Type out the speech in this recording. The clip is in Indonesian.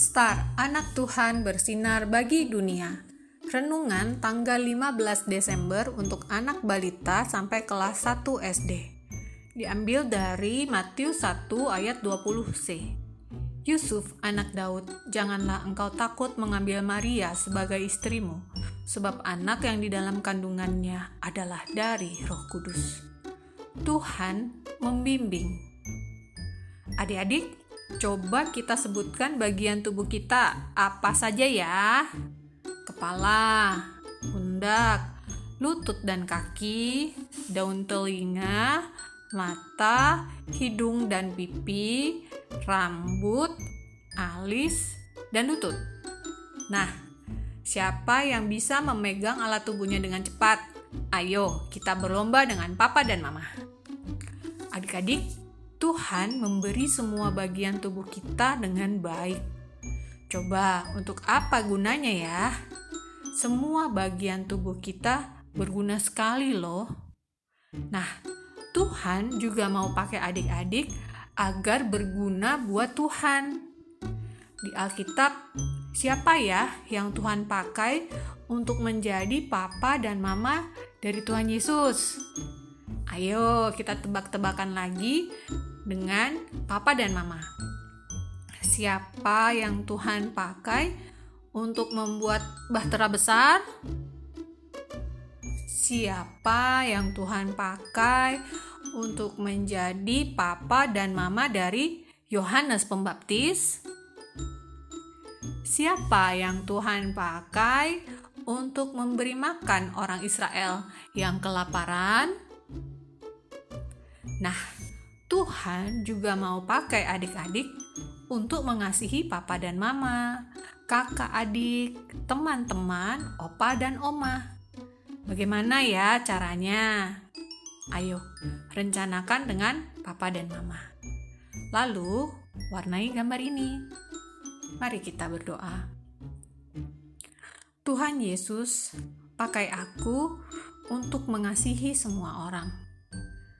Star, anak Tuhan bersinar bagi dunia. Renungan tanggal 15 Desember untuk anak balita sampai kelas 1 SD. Diambil dari Matius 1 ayat 20c. Yusuf, anak Daud, janganlah engkau takut mengambil Maria sebagai istrimu, sebab anak yang di dalam kandungannya adalah dari Roh Kudus. Tuhan membimbing. Adik-adik, Coba kita sebutkan bagian tubuh kita apa saja ya. Kepala, pundak, lutut dan kaki, daun telinga, mata, hidung dan pipi, rambut, alis, dan lutut. Nah, siapa yang bisa memegang alat tubuhnya dengan cepat? Ayo, kita berlomba dengan papa dan mama. Adik-adik, Tuhan memberi semua bagian tubuh kita dengan baik. Coba, untuk apa gunanya ya? Semua bagian tubuh kita berguna sekali loh. Nah, Tuhan juga mau pakai adik-adik agar berguna buat Tuhan. Di Alkitab, siapa ya yang Tuhan pakai untuk menjadi papa dan mama dari Tuhan Yesus? Ayo kita tebak-tebakan lagi dengan papa dan mama. Siapa yang Tuhan pakai untuk membuat bahtera besar? Siapa yang Tuhan pakai untuk menjadi papa dan mama dari Yohanes Pembaptis? Siapa yang Tuhan pakai untuk memberi makan orang Israel yang kelaparan? Nah, Tuhan juga mau pakai adik-adik untuk mengasihi papa dan mama, kakak adik, teman-teman, opa dan oma. Bagaimana ya caranya? Ayo, rencanakan dengan papa dan mama. Lalu, warnai gambar ini. Mari kita berdoa. Tuhan Yesus, pakai aku untuk mengasihi semua orang